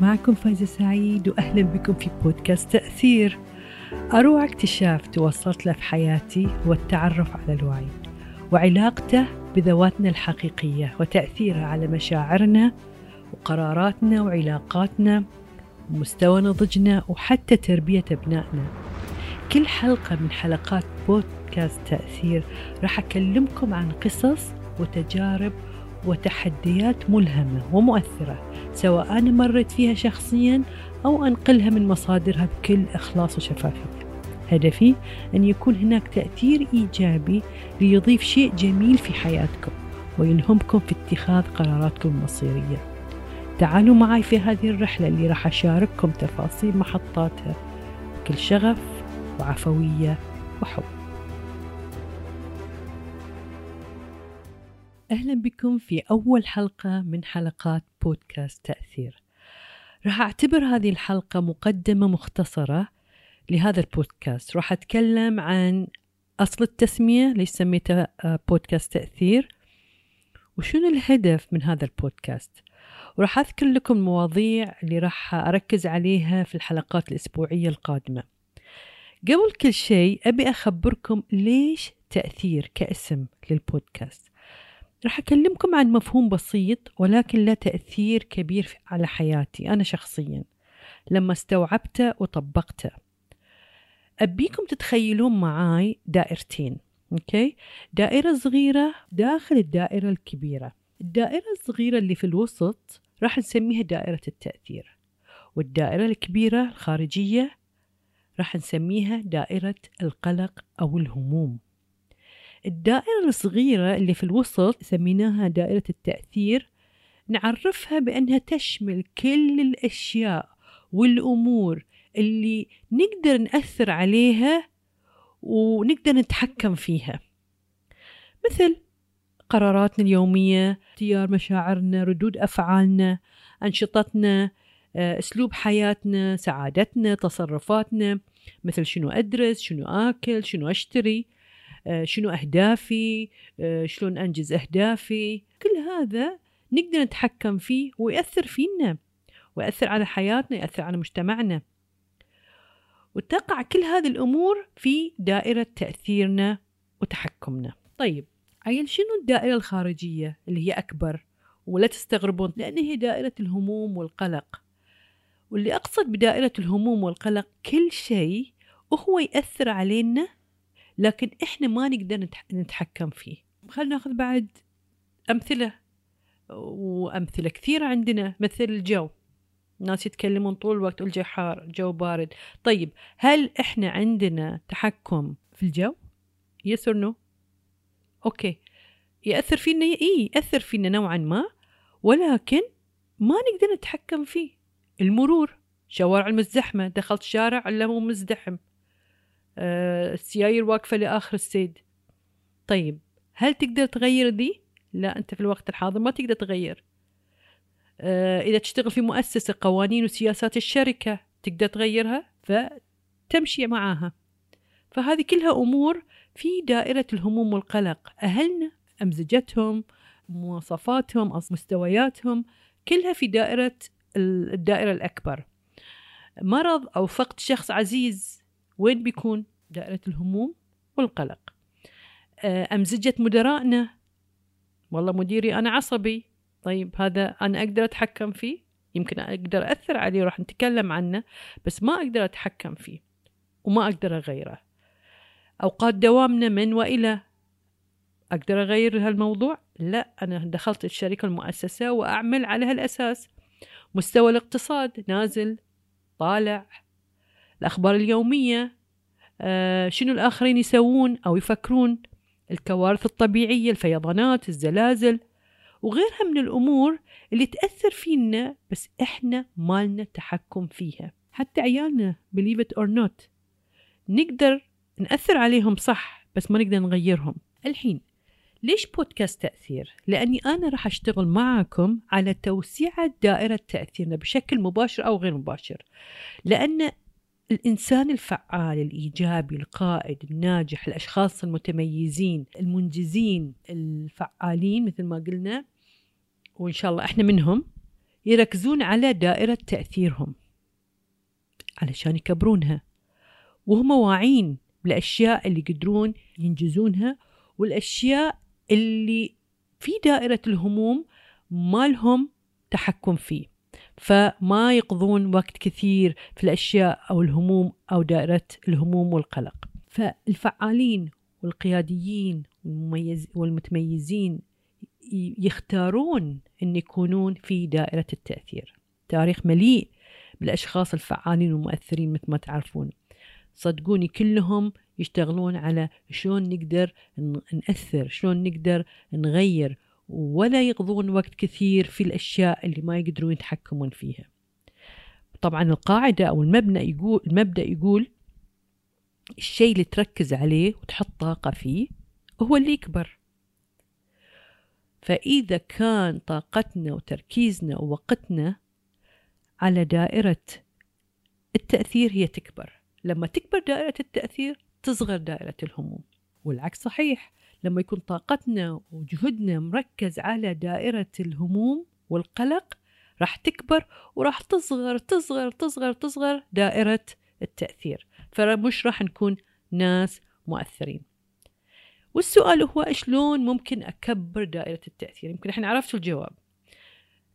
معكم فايزة سعيد وأهلا بكم في بودكاست تأثير. أروع اكتشاف توصلت له في حياتي هو التعرف على الوعي وعلاقته بذواتنا الحقيقية وتأثيرها على مشاعرنا وقراراتنا وعلاقاتنا ومستوى نضجنا وحتى تربية أبنائنا. كل حلقة من حلقات بودكاست تأثير راح أكلمكم عن قصص وتجارب وتحديات ملهمة ومؤثرة سواء أنا مريت فيها شخصيا أو أنقلها من مصادرها بكل إخلاص وشفافية. هدفي أن يكون هناك تأثير إيجابي ليضيف شيء جميل في حياتكم ويلهمكم في اتخاذ قراراتكم المصيرية. تعالوا معي في هذه الرحلة اللي راح أشارككم تفاصيل محطاتها. بكل شغف. وعفوية وحب. أهلا بكم في أول حلقة من حلقات بودكاست تأثير. راح أعتبر هذه الحلقة مقدمة مختصرة لهذا البودكاست. راح أتكلم عن أصل التسمية ليش سميته بودكاست تأثير وشنو الهدف من هذا البودكاست. وراح أذكر لكم المواضيع اللي راح أركز عليها في الحلقات الأسبوعية القادمة. قبل كل شيء أبي أخبركم ليش تأثير كاسم للبودكاست. راح أكلمكم عن مفهوم بسيط ولكن له تأثير كبير على حياتي أنا شخصيا لما استوعبته وطبقته. أبيكم تتخيلون معاي دائرتين أوكي؟ دائرة صغيرة داخل الدائرة الكبيرة. الدائرة الصغيرة اللي في الوسط راح نسميها دائرة التأثير والدائرة الكبيرة الخارجية راح نسميها دائرة القلق أو الهموم. الدائرة الصغيرة اللي في الوسط سميناها دائرة التأثير نعرفها بأنها تشمل كل الأشياء والأمور اللي نقدر نأثر عليها ونقدر نتحكم فيها. مثل قراراتنا اليومية اختيار مشاعرنا ردود أفعالنا أنشطتنا أسلوب حياتنا سعادتنا تصرفاتنا. مثل شنو أدرس شنو آكل شنو أشتري شنو أهدافي شلون أنجز أهدافي. كل هذا نقدر نتحكم فيه ويأثر فينا ويأثر على حياتنا يأثر على مجتمعنا. وتقع كل هذه الأمور في دائرة تأثيرنا وتحكمنا. طيب عيل شنو الدائرة الخارجية اللي هي أكبر ولا تستغربون لأن هي دائرة الهموم والقلق؟ واللي أقصد بدائرة الهموم والقلق كل شيء وهو يأثر علينا لكن إحنا ما نقدر نتحكم فيه. خلينا ناخذ بعد أمثلة وأمثلة كثيرة عندنا مثل الجو. الناس يتكلمون طول الوقت الجو حار الجو بارد. طيب هل إحنا عندنا تحكم في الجو؟ yes no okay. يأثر فينا إيه يأثر فينا نوعا ما ولكن ما نقدر نتحكم فيه. المرور شوارع المزدحمة دخلت شارع إلا مو مزدحم. آه السيايير واقفة لآخر السيد. طيب هل تقدر تغير ذي؟ لا أنت في الوقت الحاضر ما تقدر تغير. آه إذا تشتغل في مؤسسة قوانين وسياسات الشركة تقدر تغيرها؟ فتمشي معاها. فهذه كلها أمور في دائرة الهموم والقلق. أهلنا أمزجتهم مواصفاتهم مستوياتهم كلها في دائرة الدائرة الأكبر. مرض أو فقد شخص عزيز وين بيكون؟ دائرة الهموم والقلق. أمزجة مدرائنا والله مديري أنا عصبي. طيب هذا أنا أقدر أتحكم فيه؟ يمكن أقدر أثر عليه راح نتكلم عنه بس ما أقدر أتحكم فيه وما أقدر أغيره. أوقات دوامنا من وإلى. أقدر أغير هالموضوع؟ لا أنا دخلت الشركة المؤسسة وأعمل على هالأساس. مستوى الاقتصاد نازل طالع. الأخبار اليومية آه شنو الآخرين يسوون أو يفكرون؟ الكوارث الطبيعية الفيضانات الزلازل وغيرها من الأمور اللي تأثر فينا بس إحنا مالنا تحكم فيها. حتى عيالنا believe it or not نقدر نأثر عليهم صح بس ما نقدر نغيرهم. الحين ليش بودكاست تأثير؟ لأني أنا راح أشتغل معكم على توسيع دائرة تأثيرنا بشكل مباشر أو غير مباشر لأن الإنسان الفعال الإيجابي القائد الناجح الأشخاص المتميزين المنجزين الفعالين مثل ما قلنا وإن شاء الله إحنا منهم يركزون على دائرة تأثيرهم علشان يكبرونها وهم واعين بالأشياء اللي يقدرون ينجزونها والأشياء اللي في دائرة الهموم ما لهم تحكم فيه. فما يقضون وقت كثير في الأشياء أو الهموم أو دائرة الهموم والقلق. فالفعالين والقياديين والمميز والمتميزين يختارون أن يكونون في دائرة التأثير. تاريخ مليء بالأشخاص الفعالين والمؤثرين مثل ما تعرفون. صدقوني كلهم يشتغلون على شلون نقدر نأثر شلون نقدر نغير ولا يقضون وقت كثير في الأشياء اللي ما يقدرون يتحكمون فيها. طبعا القاعدة أو المبنى يقول المبدأ يقول الشيء اللي تركز عليه وتحط طاقة فيه هو اللي يكبر. فإذا كان طاقتنا وتركيزنا ووقتنا على دائرة التأثير هي تكبر. لما تكبر دائرة التأثير تصغر دائرة الهموم. والعكس صحيح لما يكون طاقتنا وجهدنا مركز على دائرة الهموم والقلق راح تكبر وراح تصغر تصغر تصغر تصغر دائرة التأثير. فمش راح نكون ناس مؤثرين. والسؤال هو شلون ممكن أكبر دائرة التأثير؟ يمكن إحنا عرفتوا الجواب.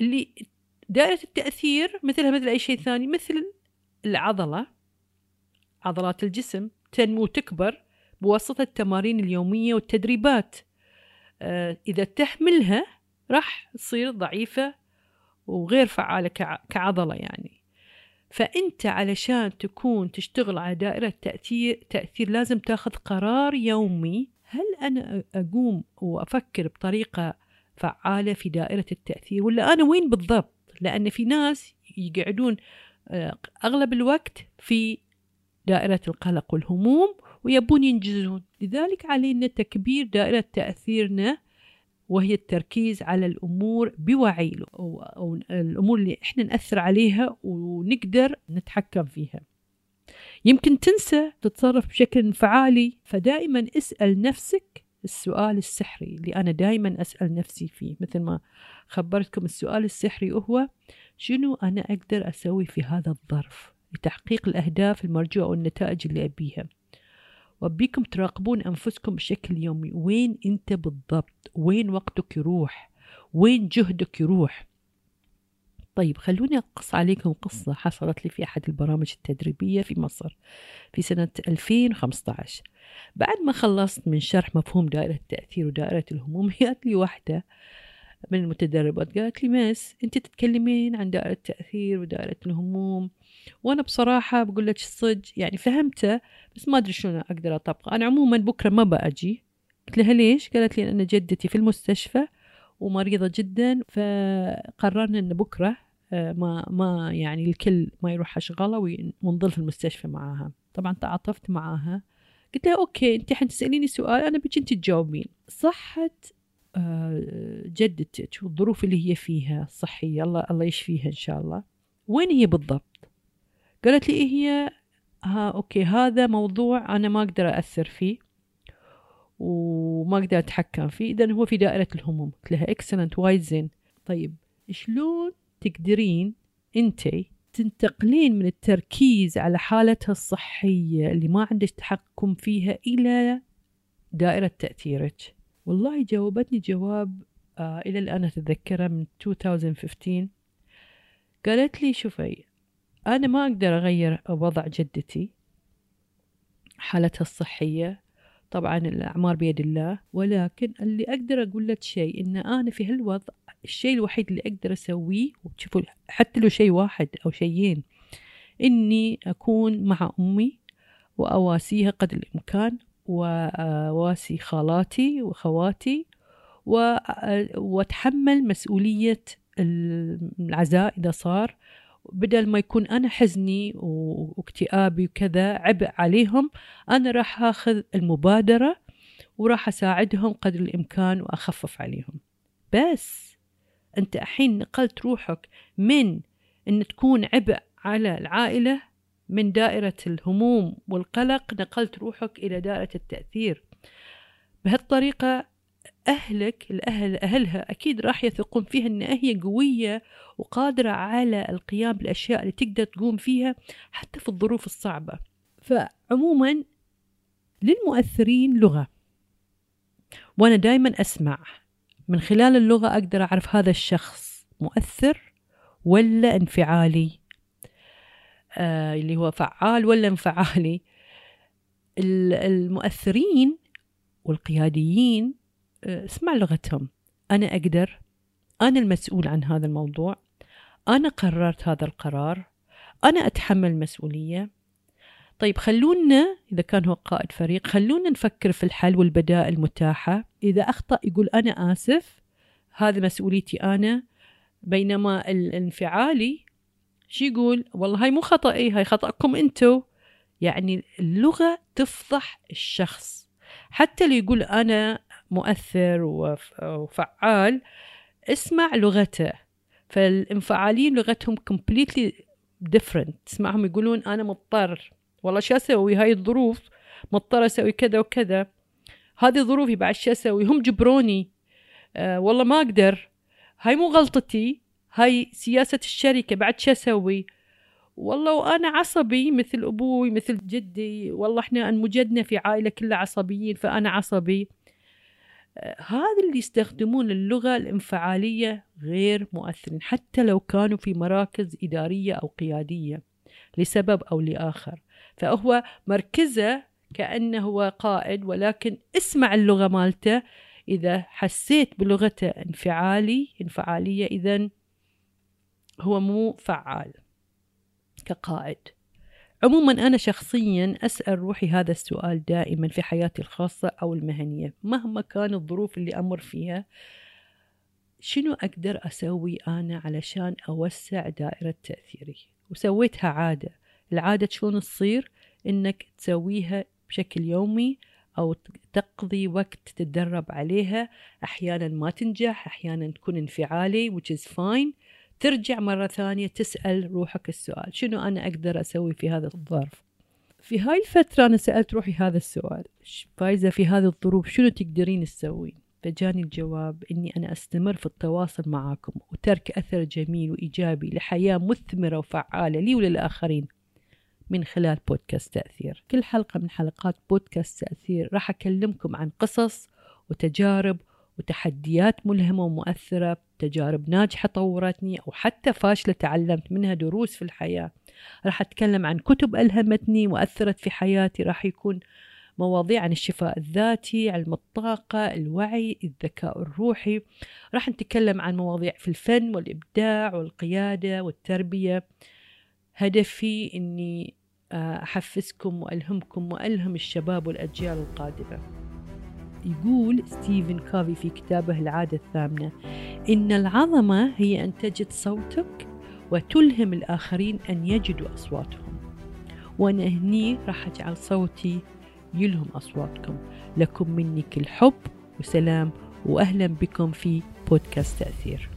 اللي دائرة التأثير مثلها مثل أي شيء ثاني مثل العضلة عضلات الجسم. تنمو وتكبر بواسطة التمارين اليومية والتدريبات. آه، إذا تهملها راح تصير ضعيفة وغير فعالة كعضلة يعني. فأنت علشان تكون تشتغل على دائرة تأثير, تأثير لازم تاخذ قرار يومي. هل أنا أقوم وأفكر بطريقة فعالة في دائرة التأثير ولا أنا وين بالضبط؟ لأن في ناس يقعدون آه، أغلب الوقت في دائرة القلق والهموم ويبون ينجزون. لذلك علينا تكبير دائرة تأثيرنا وهي التركيز على الأمور بوعي أو, الأمور اللي إحنا نأثر عليها ونقدر نتحكم فيها. يمكن تنسى تتصرف بشكل انفعالي فدائما اسأل نفسك السؤال السحري اللي أنا دائما أسأل نفسي فيه. مثل ما خبرتكم السؤال السحري هو شنو أنا أقدر أسوي في هذا الظرف؟ لتحقيق الأهداف المرجوة والنتائج اللي أبيها. وأبيكم تراقبون أنفسكم بشكل يومي. وين أنت بالضبط؟ وين وقتك يروح؟ وين جهدك يروح؟ طيب خلوني أقص عليكم قصة حصلت لي في أحد البرامج التدريبية في مصر في سنة 2015 بعد ما خلصت من شرح مفهوم دائرة التأثير ودائرة الهموم جات لي واحدة من المتدربات قالت لي مس أنت تتكلمين عن دائرة التأثير ودائرة الهموم وأنا بصراحة بقول لك الصج يعني فهمته بس ما أدري شلون أقدر أطبقه. أنا عموما بكرة ما بأجي. قلت لها ليش؟ قالت لي ان جدتي في المستشفى ومريضة جدا فقررنا إن بكرة آه، ما ما يعني الكل ما يروح أشغله ونظل في المستشفى معاها. طبعا تعاطفت معاها. قلت لها okay أنت حتساليني سؤال أنا بيجي أنت تجاوبين. صحة آه، جدتك والظروف اللي هي فيها الصحية الله الله يشفيها إن شاء الله. وين هي بالضبط؟ قالت لي إيه هي؟ ها okay هذا موضوع أنا ما أقدر أأثر فيه وما أقدر أتحكم فيه إذا هو في دائرة الهموم. قلت لها إكسلنت وايد زين. طيب شلون تقدرين أنتي تنتقلين من التركيز على حالتها الصحية اللي ما عندك تحكم فيها إلى دائرة تأثيرك؟ والله جاوبتني جواب آه إلى الآن أتذكره من 2015 قالت لي شوفي أنا ما أقدر أغير وضع جدتي حالتها الصحية طبعا الأعمار بيد الله ولكن اللي أقدر أقول لك شيء إن أنا في هالوضع الشيء الوحيد اللي أقدر أسويه وتشوفوا حتى لو شيء واحد أو شيئين إني أكون مع أمي وأواسيها قدر الإمكان وواسي خالاتي وخواتي وأتحمل مسؤولية العزاء إذا صار بدل ما يكون أنا حزني واكتئابي وكذا عبء عليهم أنا راح أخذ المبادرة وراح أساعدهم قدر الإمكان وأخفف عليهم. بس أنت الحين نقلت روحك من أن تكون عبء على العائلة من دائرة الهموم والقلق نقلت روحك إلى دائرة التأثير. بهالطريقة أهلك الأهل أهلها أكيد راح يثقون فيها أن هي قوية وقادرة على القيام بالأشياء اللي تقدر تقوم فيها حتى في الظروف الصعبة. فعموما للمؤثرين لغة. وأنا دايما أسمع من خلال اللغة أقدر أعرف هذا الشخص مؤثر ولا انفعالي؟ آه اللي هو فعال ولا انفعالي؟ المؤثرين والقياديين اسمع لغتهم. أنا أقدر أنا المسؤول عن هذا الموضوع أنا قررت هذا القرار أنا أتحمل المسؤولية. طيب خلونا إذا كان هو قائد فريق خلونا نفكر في الحل والبدائل المتاحة. إذا أخطأ يقول أنا آسف هذه مسؤوليتي أنا. بينما الانفعالي شو يقول والله هاي مو خطأي هاي خطأكم أنتو. يعني اللغة تفضح الشخص. حتى اللي يقول أنا مؤثر وفعال اسمع لغته. فالانفعاليين لغتهم completely different. تسمعهم يقولون أنا مضطر. والله شو أسوي؟ هاي الظروف. مضطر أسوي كذا وكذا. هذه ظروفي بعد شو أسوي؟ هم جبروني. آه والله ما أقدر. هاي مو غلطتي. هاي سياسة الشركة. بعد شو أسوي؟ والله وأنا عصبي مثل أبوي مثل جدي. والله إحنا انمجدنا في عائلة كلها عصبيين فأنا عصبي. هذا اللي يستخدمون اللغة الانفعالية غير مؤثرين حتى لو كانوا في مراكز إدارية أو قيادية لسبب أو لآخر. فهو مركزه كأنه هو قائد ولكن اسمع اللغة مالته. إذا حسيت بلغته انفعالي انفعالية إذا هو مو فعال كقائد. عموما أنا شخصيا أسأل روحي هذا السؤال دائما في حياتي الخاصة أو المهنية. مهما كان الظروف اللي أمر فيها شنو أقدر أسوي أنا علشان أوسع دائرة تأثيري؟ وسويتها عادة. العادة شلون تصير؟ إنك تسويها بشكل يومي أو تقضي وقت تتدرب عليها. أحيانا ما تنجح أحيانا تكون انفعالي which is fine. ترجع مرة ثانية تسأل روحك السؤال. شنو أنا أقدر أسوي في هذا الظرف؟ في هاي الفترة أنا سألت روحي هذا السؤال. فايزة في هذه الظروف؟ شنو تقدرين تسوين؟ فجاني الجواب إني أنا أستمر في التواصل معاكم وترك أثر جميل وإيجابي لحياة مثمرة وفعالة لي وللآخرين من خلال بودكاست تأثير. كل حلقة من حلقات بودكاست تأثير راح أكلمكم عن قصص وتجارب وتحديات ملهمة ومؤثرة تجارب ناجحة طورتني أو حتى فاشلة تعلمت منها دروس في الحياة. راح أتكلم عن كتب ألهمتني وأثرت في حياتي. راح يكون مواضيع عن الشفاء الذاتي علم الطاقة الوعي الذكاء الروحي. راح نتكلم عن مواضيع في الفن والإبداع والقيادة والتربية. هدفي أني أحفزكم وألهمكم وألهم الشباب والأجيال القادمة. يقول ستيفن كافي في كتابه العادة الثامنة إن العظمة هي أن تجد صوتك وتلهم الآخرين أن يجدوا أصواتهم. وأنا هني راح أجعل صوتي يلهم أصواتكم. لكم مني كل حب وسلام وأهلا بكم في بودكاست تأثير.